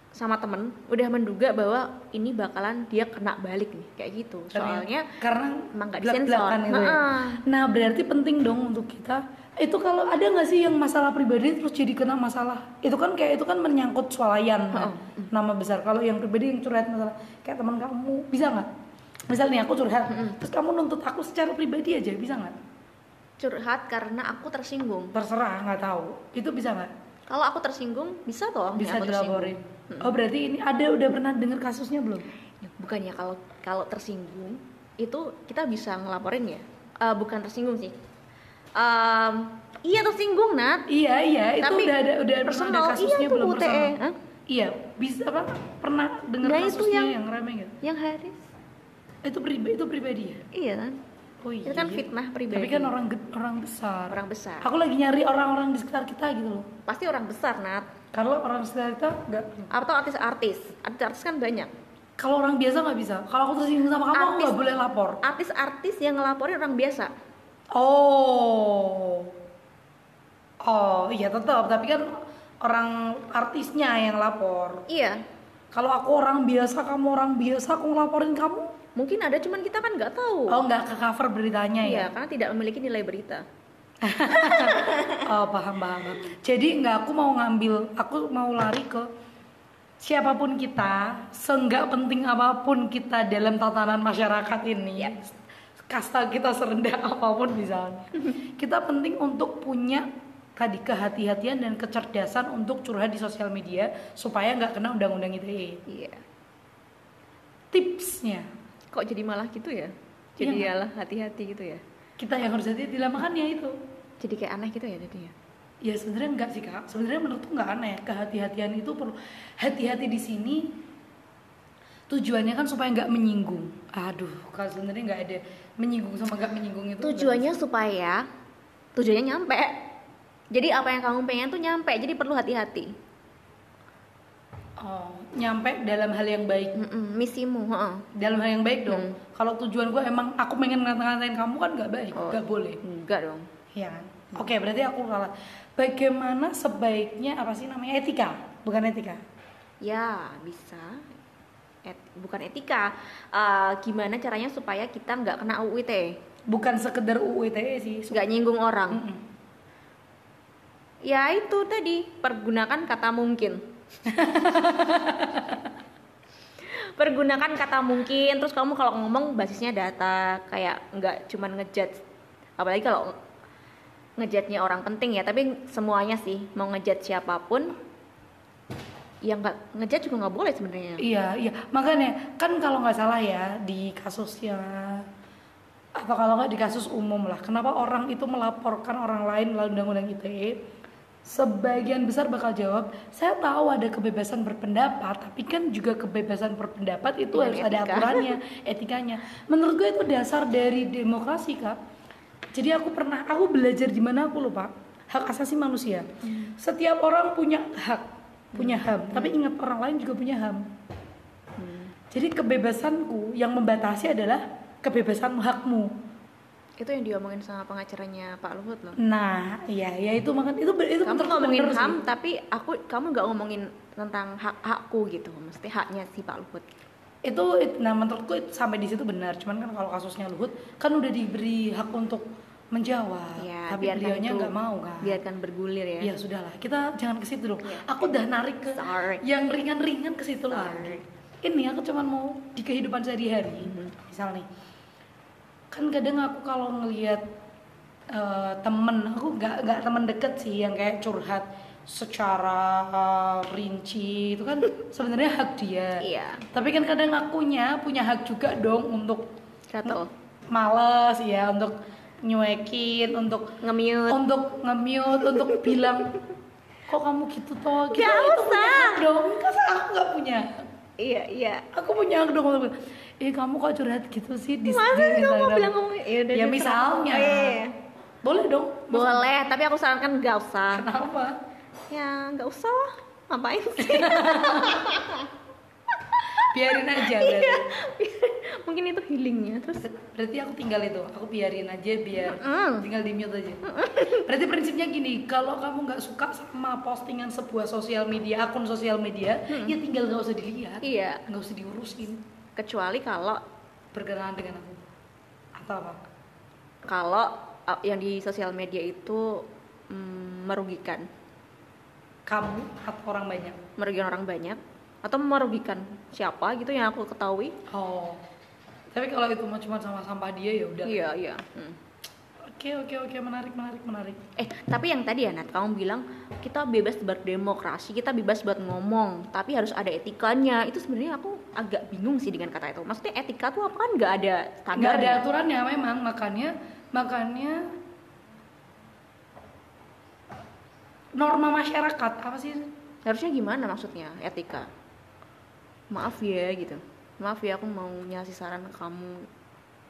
sama temen udah menduga bahwa ini bakalan dia kena balik nih kayak gitu soalnya karena emang nggak disensor. ya. Nah berarti penting dong untuk kita itu kalau ada nggak sih yang masalah pribadi terus jadi kena masalah? Itu kan kayak itu kan menyangkut swalayan kan? nama besar. Kalau yang pribadi yang curhat masalah kayak teman kamu bisa nggak? Misalnya aku curhat terus kamu nuntut aku secara pribadi aja bisa nggak? Curhat karena aku tersinggung. Terserah nggak tahu. Itu bisa nggak? Kalau aku tersinggung bisa toh bisa dilaporin. Oh berarti ini ada udah pernah dengar kasusnya belum? Ya, bukannya kalau kalau tersinggung itu kita bisa ngelaporin ya? Eh, bukan tersinggung sih Em, iya tersinggung nat? Iya iya itu Tapi udah ada udah pernah ada personal, kasusnya iya, itu belum UTE. personal. Hah? iya bisa apa pernah dengar Nah, itu kasusnya yang- yang rame nggak? yang Haris. Itu pribadi itu pribadi ya? Iya kan? Oh iya. itu kan fitnah pribadi. Tapi kan orang orang besar. Orang besar. Aku lagi nyari orang-orang di sekitar kita gitu loh. Pasti orang besar nat. Kalau orang realita nggak. atau artis-artis. Artis-artis kan banyak. Kalau orang biasa nggak bisa. Kalau aku tersinggung sama kamu, aku Artis- nggak boleh lapor. artis-artis yang ngelaporin orang biasa Oh. Oh, iya tetap. Tapi kan orang artisnya yang lapor. iya Kalau aku orang biasa, kamu orang biasa, aku ngelaporin kamu. mungkin ada cuman kita kan nggak tahu Oh, nggak ke cover beritanya ya? iya karena tidak memiliki nilai berita *laughs* Oh, paham, paham. paham. Jadi nggak aku mau ngambil, aku mau lari ke siapa pun kita, seenggak penting apa pun kita dalam tatanan masyarakat ini. Kasta kita serendah *laughs* apa pun misalnya. kita penting untuk punya tadi kehati-hatian dan kecerdasan untuk curhat di sosial media supaya nggak kena undang-undang ITE. iya Tipsnya kok jadi malah gitu ya Iya jadi nggak? yalah hati-hati gitu ya kita yang harus hati-hati lah makanya itu. jadi kayak aneh gitu ya jadinya Ya sebenarnya enggak sih kak. Sebenarnya menurutku nggak aneh. Kehati-hatian itu perlu. Hati-hati di sini tujuannya kan supaya nggak menyinggung. Aduh, kalau sebenarnya nggak ada menyinggung sama nggak menyinggung itu. tujuannya supaya tujuannya nyampe jadi apa yang kamu pengen tuh nyampe jadi perlu hati-hati Oh, nyampe dalam hal yang baik. Mm-mm, misimu heeh. Dalam hal yang baik dong. Hmm. Kalau tujuan gue emang aku pengen ngata-ngatain kamu kan nggak baik, Oh. nggak boleh. enggak dong Iya kan? Oke, berarti aku salah. Bagaimana sebaiknya apa sih namanya etika? Bukan etika. ya bisa Et- bukan etika Eh, gimana caranya supaya kita nggak kena UU ITE Bukan sekedar UU ITE sih. nggak nyinggung orang Mm-mm. ya itu tadi pergunakan kata mungkin *laughs* pergunakan kata mungkin terus kamu kalau ngomong basisnya data kayak nggak cuman ngejudge apalagi kalau ngejudge-nya orang penting ya tapi semuanya sih mau ngejudge siapa pun yang nggak ngejudge juga nggak boleh sebenarnya Iya, iya. Makanya kan kalau nggak salah ya di kasusnya atau kalau nggak di kasus umum lah, kenapa orang itu melaporkan orang lain melalui undang-undang ITE? Sebagian besar bakal jawab, saya tahu ada kebebasan berpendapat, tapi kan juga kebebasan berpendapat itu Dengan harus ada etika. aturannya, *laughs* etikanya. Menurut gue itu dasar dari demokrasi kak. Jadi aku pernah, aku belajar di mana aku lupa, hak asasi manusia. Setiap orang punya hak, punya HAM, tapi ingat orang lain juga punya HAM. Jadi kebebasanku yang membatasi adalah kebebasan hakmu. itu yang diomongin sama pengacaranya Pak Luhut loh Nah, iya, ya itu makan itu itu kamu ngomongin bener sih. ham tapi aku kamu nggak ngomongin tentang hak hakku gitu mesti haknya si Pak Luhut Itu, it- nah menurutku itu sampai di situ benar. Cuman kan kalau kasusnya Luhut kan udah diberi hak untuk menjawab, ya tapi beliaunya nggak mau kan. biarkan bergulir ya Ya sudahlah, kita jangan ke situ dong. Iya. Aku udah narik ke Sorry. yang ringan-ringan ke situ lagi. Ini aku cuman mau di kehidupan sehari-hari. Mhm. Misal nih, kan kadang aku kalau ngelihat eh, temen, aku nggak nggak temen deket sih yang kayak curhat secara eh, rinci itu kan *laughs* sebenarnya hak dia. iya Tapi kan kadang akunya punya hak juga dong untuk Gatel. males ya, untuk nyuekin, untuk nge-mute. untuk nge-mute, untuk bilang kok kamu gitu toh? Gitu Gak itu punya usah. hak dong. Kan aku nggak punya? Iya iya. Aku punya hak dong. Eh kamu kok curhat gitu sih di, masa sih kamu Instagram?" bilang kamu ya, ya misalnya. oh, iya, iya. boleh dong. Boleh tapi aku sarankan nggak usah. Kenapa? Ya nggak usah lah. Ngapain sih *laughs* biarin aja Iya. berarti. *laughs* Mungkin itu healingnya terus? Berarti aku tinggal itu aku biarin aja biar Mm. tinggal di mute aja. Berarti prinsipnya gini kalau kamu nggak suka sama postingan sebuah sosial media akun sosial media ya tinggal nggak usah dilihat iya. nggak usah diurusin. Kecuali kalau berkenalan dengan aku. Atau apa? Kalau uh, yang di sosial media itu mm, merugikan. Kamu atau orang banyak? Merugikan orang banyak atau merugikan siapa gitu yang aku ketahui. Oh. Tapi kalau itu mau cuma sama sampah dia ya udah. Iya iya. Hmm. oke oke oke. Menarik menarik menarik. Eh tapi yang tadi ya Nat kamu bilang kita bebas berdemokrasi kita bebas buat ngomong tapi harus ada etikanya. Itu sebenarnya aku agak bingung sih dengan kata itu. Maksudnya etika tuh apa? Kan nggak ada nggak standarnya ada aturannya memang. Makanya makanya norma masyarakat. Apa sih? Harusnya gimana maksudnya etika maaf ya gitu. Maaf ya aku mau ngasih saran ke kamu.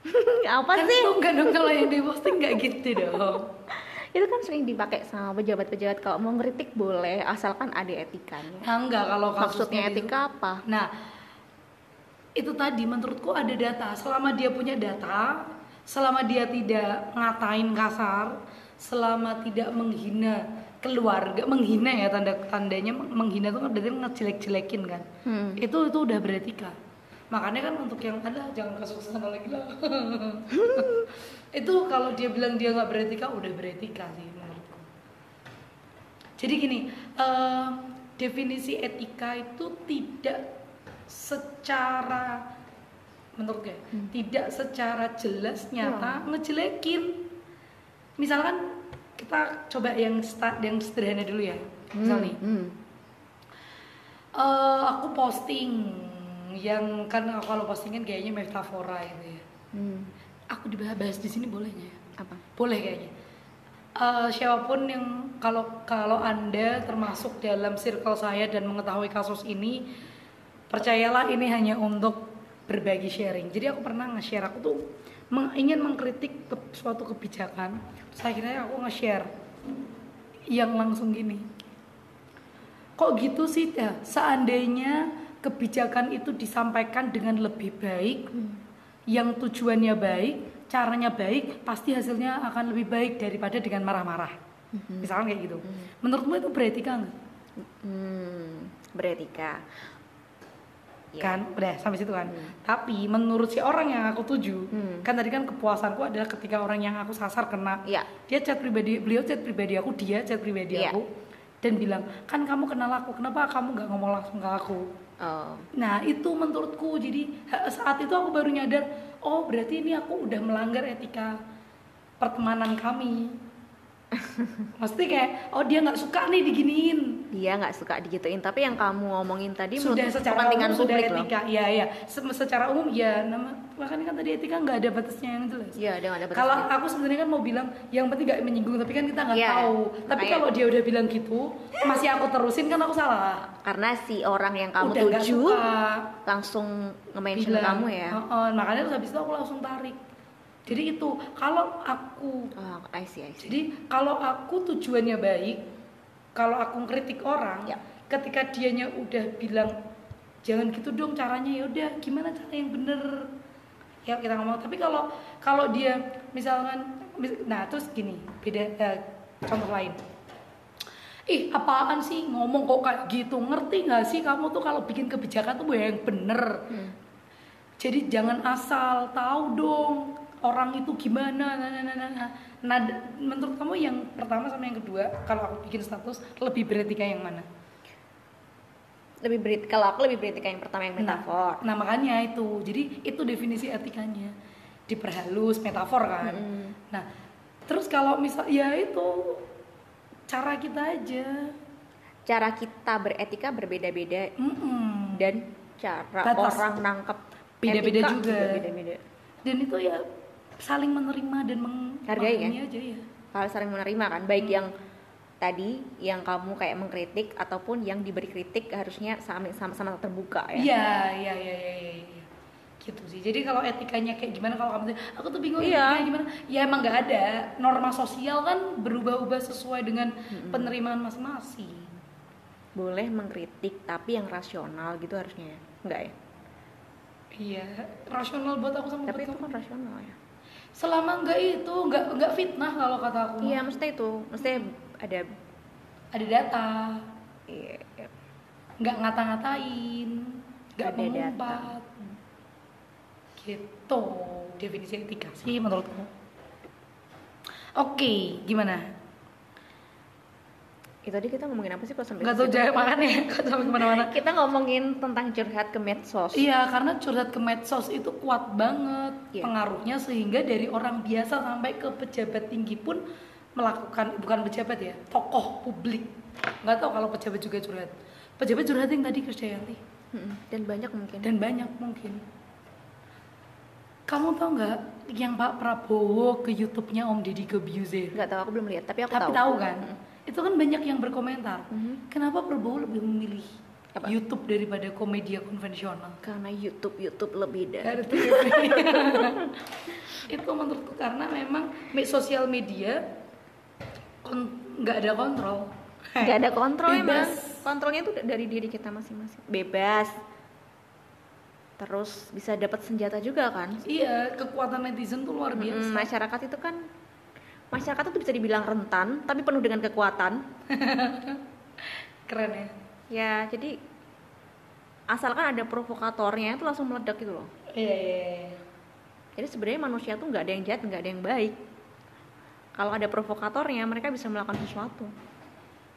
*laughs* Apa kan sih? enggak dong kalau yang di posting nggak gitu dong. *laughs* Itu kan sering dipakai sama pejabat-pejabat. Kalau mau ngeritik boleh asalkan ada etikanya. Nah, enggak kalau maksudnya itu- etika apa? Nah, itu tadi menurutku ada data. Selama dia punya data, selama dia tidak ngatain kasar, selama tidak menghina keluarga, menghina ya tanda tandanya menghina itu kan berarti ngejelek-jelekin kan. Hmm. Itu itu udah beretika. Makanya kan untuk yang ada jangan kasus sana lagi lah. *laughs* itu kalau dia bilang dia nggak beretika udah beretika sih menurutku. Jadi gini, eh, definisi etika itu tidak secara menurut gue tidak secara jelas nyata ngejelekin. Misalkan kita coba yang sta- yang sederhana dulu ya. Misal nih, Hmm. eh, aku posting yang kan kalau posting kan kayaknya metafora gitu ya. Hmm. Aku dibahas di sini boleh nggak ya? apa boleh kayaknya Eh, siapa pun yang kalau kalau anda termasuk dalam circle saya dan mengetahui kasus ini percayalah ini hanya untuk berbagi sharing. Jadi aku pernah nge-share aku tuh meng- ingin mengkritik ke- suatu kebijakan. Terus akhirnya aku nge-share yang langsung gini. Kok gitu sih ya seandainya kebijakan itu disampaikan dengan lebih baik yang tujuannya baik caranya baik pasti hasilnya akan lebih baik daripada dengan marah-marah. Misalkan kayak gitu. Menurutmu itu beretika nggak hmm. beretika Ya. kan udah sampai situ kan tapi menurut si orang yang aku tuju Hmm. kan tadi kan kepuasanku adalah ketika orang yang aku sasar kena ya dia chat pribadi beliau chat pribadi aku dia chat pribadi Iya. aku dan bilang kan kamu kenal aku kenapa kamu nggak ngomong langsung ke aku oh Nah itu menurutku jadi saat itu aku baru nyadar oh berarti ini aku udah melanggar etika pertemanan kami. *laughs* Maksudnya kayak oh dia nggak suka nih diginiin. dia nggak suka digituin tapi yang kamu ngomongin tadi Sudah secara kepentingan umum sudah publik etika. Iya iya. Se- secara umum ya nama makanya kan tadi etika nggak ada batasnya yang jelas. Iya, dia ada Kalau batasnya. aku sebenarnya kan mau bilang yang penting nggak menyinggung tapi kan kita nggak Iya, tahu. Tapi kalau dia udah bilang gitu masih aku terusin kan aku salah. karena si orang yang kamu udah tuju suka. langsung nge-mention kamu ya "Heeh," makanya terus habis itu aku langsung tarik jadi itu kalau aku oh, I see, I see. jadi kalau aku tujuannya baik kalau aku kritik orang Ya. ketika dianya udah bilang jangan gitu dong caranya ya udah gimana cara yang bener ya kita ngomong tapi kalau kalau dia misalkan mis- nah terus gini beda eh, contoh lain ih apaan sih ngomong kok kayak gitu ngerti nggak sih kamu tuh kalau bikin kebijakan tuh yang bener Hmm. jadi jangan asal tahu dong orang itu gimana nah, nah, nah, nah, nah. Nah, menurut kamu yang pertama sama yang kedua kalau aku bikin status lebih beretika yang mana lebih berit kalau aku lebih beretika yang pertama yang metafor nah, nah makanya itu jadi itu definisi etikanya diperhalus metafor kan Mm-mm. nah terus kalau misal ya itu cara kita aja cara kita beretika berbeda-beda Mm-mm. dan cara Batas. orang nangkep Beda-beda juga. beda-beda dan itu ya saling menerima dan Hargai, memahami aja ya kalau saling menerima kan baik yang tadi yang kamu kayak mengkritik ataupun yang diberi kritik harusnya sama- sama-sama terbuka ya Iya, iya, iya, iya, iya, iya. Gitu sih. Jadi kalau etikanya kayak gimana kalau kamu aku tuh bingung etikanya gimana? Ya emang nggak ada. Norma sosial kan berubah-ubah sesuai dengan penerimaan masing-masing. boleh mengkritik tapi yang rasional gitu harusnya ya enggak ya Iya, rasional buat aku sama tapi itu kan rasional ya Selama nggak itu, nggak nggak fitnah kalau kata aku. iya mesti itu mesti ada Ada data, iya, iya. nggak ngata-ngatain, nggak Ada data. mengumpat. Gitu definisi etika sih menurutku. Oke, gimana? Itu tadi kita ngomongin apa sih kok sampai Nggak tahu situ? jawab makanya kok *laughs* sampai ke mana-mana. kita ngomongin tentang curhat ke medsos Iya, karena curhat ke medsos itu kuat banget Iya. pengaruhnya sehingga dari orang biasa sampai ke pejabat tinggi pun melakukan bukan pejabat ya, tokoh publik. Nggak tahu kalau pejabat juga curhat. Pejabat curhat yang tadi Krisdayanti dan banyak mungkin dan banyak mungkin. Kamu tahu nggak yang Pak Prabowo ke YouTube-nya Om Deddy Corbuzier? nggak tahu aku belum lihat tapi aku Tapi tahu tahu kan? Mm-mm. Itu kan banyak yang berkomentar. Mhm. Kenapa Prabowo lebih memilih Apa? YouTube daripada komedia konvensional? karena YouTube YouTube lebih dari *laughs* itu menurutku karena memang me- sosial media nggak ada kontrol nggak ada kontrol emang Bebas. kontrolnya tuh dari diri kita masing-masing bebas terus bisa dapat senjata juga kan iya kekuatan netizen tuh luar biasa Mm, masyarakat itu kan masyarakat itu bisa dibilang rentan tapi penuh dengan kekuatan. *laughs* Keren ya. Ya jadi asalkan ada provokatornya itu langsung meledak gitu loh. Iya iya, iya. jadi sebenarnya manusia tuh nggak ada yang jahat nggak ada yang baik. Kalau ada provokatornya mereka bisa melakukan sesuatu.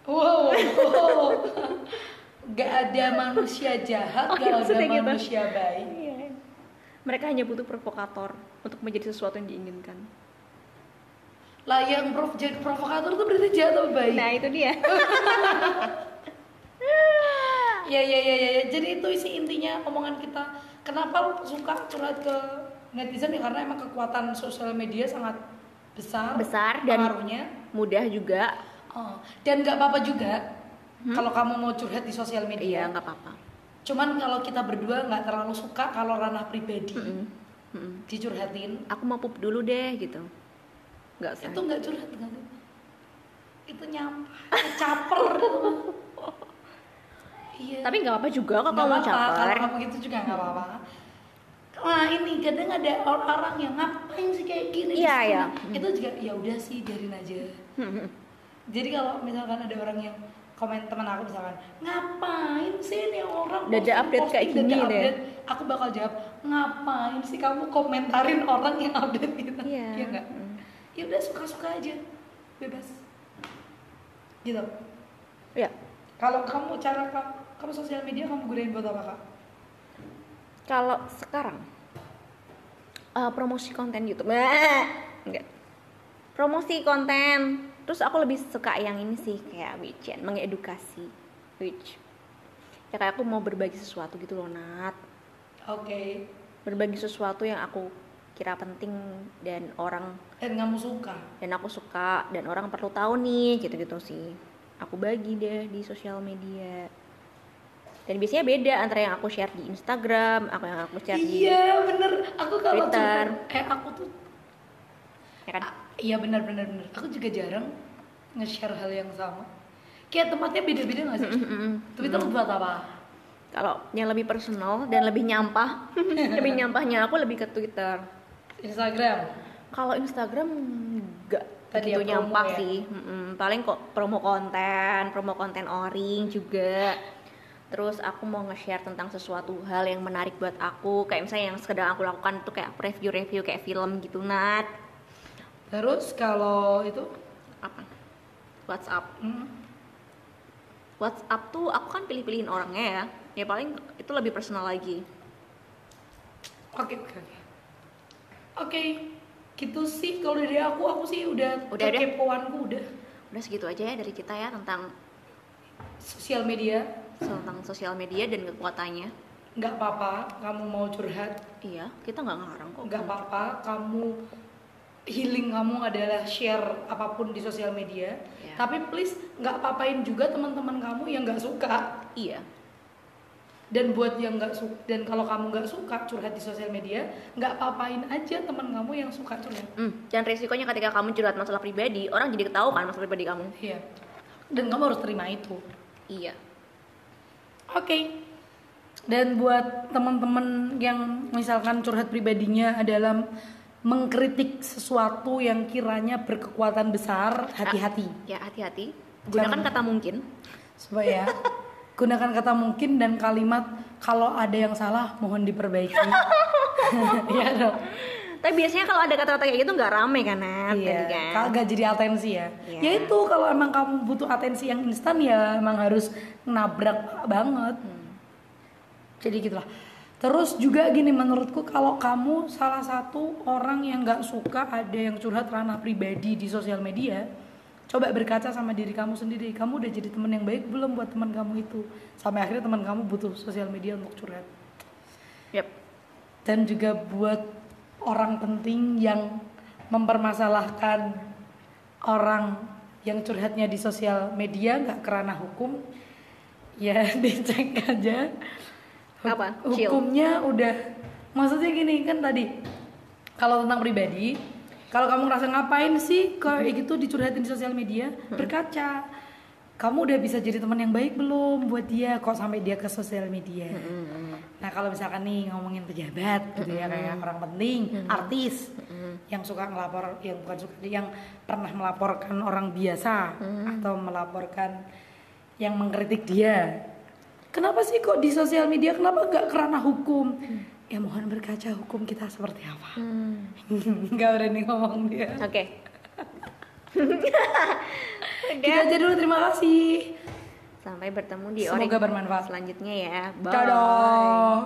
Wow, wow. *laughs* nggak ada manusia jahat Oh, nggak ada maksudnya gitu. manusia baik. Mereka hanya butuh provokator untuk menjadi sesuatu yang diinginkan lah yang prof jadi provokator tuh berarti jahat atau baik? Nah itu dia. *laughs* Ya ya ya ya ya. jadi itu isi intinya omongan kita. Kenapa lu suka curhat ke netizen? Ya karena emang kekuatan sosial media sangat besar Besar dan- pengaruhnya. mudah juga. Oh, dan nggak apa-apa juga kalau kamu mau curhat di sosial iya media nggak apa-apa. Cuman kalau kita berdua nggak terlalu suka kalau ranah pribadi Mm-mm. Mm-mm. dicurhatin. Aku mau pup dulu deh gitu nggak usah itu nggak curhat kan itu nyampah caper gitu. iya tapi nggak apa-apa juga kok Nggak kalau apa-apa, kalau caper kamu gitu juga nggak apa-apa Nah ini kadang ada orang yang ngapain sih kayak gini Iya, iya. Itu juga ya udah sih biarin aja. *laughs* Jadi kalau misalkan ada orang yang komen teman aku misalkan ngapain sih ini orang Dada update kayak dada gini deh. update?" aku bakal jawab ngapain sih kamu komentarin orang yang update gitu Iya. Iya nggak Mm. Ya udah suka-suka aja. Bebas. Gitu. Ya. Kalau kamu cara kamu, kamu sosial media kamu gunain buat apa kak? Kalau sekarang eh, promosi konten YouTube. Enggak. Promosi konten. Terus aku lebih suka yang ini sih kayak Wicen mengedukasi. Which ya kayak aku mau berbagi sesuatu gitu loh Nat. Oke. Berbagi sesuatu yang aku kira penting dan orang dan kamu suka? Dan aku suka dan orang perlu tahu nih gitu-gitu sih. Aku bagi deh di sosial media. Dan biasanya beda antara yang aku share di Instagram aku yang aku share di iya bener. Aku kalau Twitter. curhat eh aku tuh ya kan? Iya bener bener bener. Aku juga jarang nge-share hal yang sama. Kayak tempatnya beda-beda gak sih? Mm-mm. Twitter buat apa? Kalau yang lebih personal dan lebih nyampah *laughs* lebih nyampahnya aku lebih ke Twitter Instagram? Kalau Instagram enggak Tadi promo nyampah ya? sih. Mm-mm. paling kok promo konten promo konten oring juga. Terus aku mau nge-share tentang sesuatu hal yang menarik buat aku. Kayak misalnya yang sekedar aku lakukan itu kayak review-review kayak film gitu Nat. Terus kalau itu? Apa? WhatsApp. Hmm, WhatsApp tuh aku kan pilih-pilihin orangnya ya. Ya paling itu lebih personal lagi. Oke oke oke oke gitu sih. Kalau dari aku aku sih udah Udah deh. kekepoanku udah. Udah segitu aja ya dari kita ya tentang sosial media. tentang sosial media dan kekuatannya. Nggak apa-apa kamu mau curhat. Iya kita nggak ngarang kok. Nggak apa-apa kamu healing kamu adalah share apa pun di sosial media. Ya. tapi please nggak apa-apain juga teman-teman kamu yang nggak suka. Iya dan buat yang nggak suka dan kalau kamu nggak suka curhat di sosial media nggak apa-apain aja teman kamu yang suka curhat Hmm, dan resikonya ketika kamu curhat masalah pribadi, orang jadi ketahui kan masalah pribadi kamu. iya dan kamu harus terima itu Iya. oke dan buat teman-teman yang misalkan curhat pribadinya adalah mengkritik sesuatu yang kiranya berkekuatan besar hati-hati Ya hati-hati. Gunakan kata mungkin. supaya *laughs* gunakan kata mungkin dan kalimat kalau ada yang salah mohon diperbaiki *laughs* Iya dong Tapi biasanya kalau ada kata-kata kayak gitu nggak rame kan, Nat? iya kan? kagak jadi atensi ya Iya. ya itu kalau emang kamu butuh atensi yang instan ya emang harus nabrak banget Hmm. jadi gitulah terus juga gini menurutku kalau kamu salah satu orang yang nggak suka ada yang curhat ranah pribadi di sosial media coba berkaca sama diri kamu sendiri kamu udah jadi teman yang baik belum buat teman kamu itu sampai akhirnya teman kamu butuh sosial media untuk curhat Yap. dan juga buat orang penting yang mempermasalahkan orang yang curhatnya di sosial media nggak kerana hukum ya *laughs* dicek aja Apa? Chill. hukumnya udah maksudnya gini kan tadi kalau tentang pribadi Kalau kamu ngerasa ngapain sih kayak gitu dicurhatin di sosial media, berkaca. Kamu udah bisa jadi teman yang baik belum buat dia kok sampai dia ke sosial media. Nah kalau misalkan nih ngomongin pejabat gitu ya kayak orang penting, artis yang suka ngelapor, yang bukan suka, yang pernah melaporkan orang biasa atau melaporkan yang mengkritik dia. Kenapa sih kok di sosial media? Kenapa nggak kerana hukum? Ya mohon berkaca hukum kita seperti apa. *laughs* Nggak berani ngomong dia. Oke. *laughs* Kita aja dulu terima kasih. Sampai bertemu di Semoga bermanfaat. selanjutnya ya. Bye. Dadah.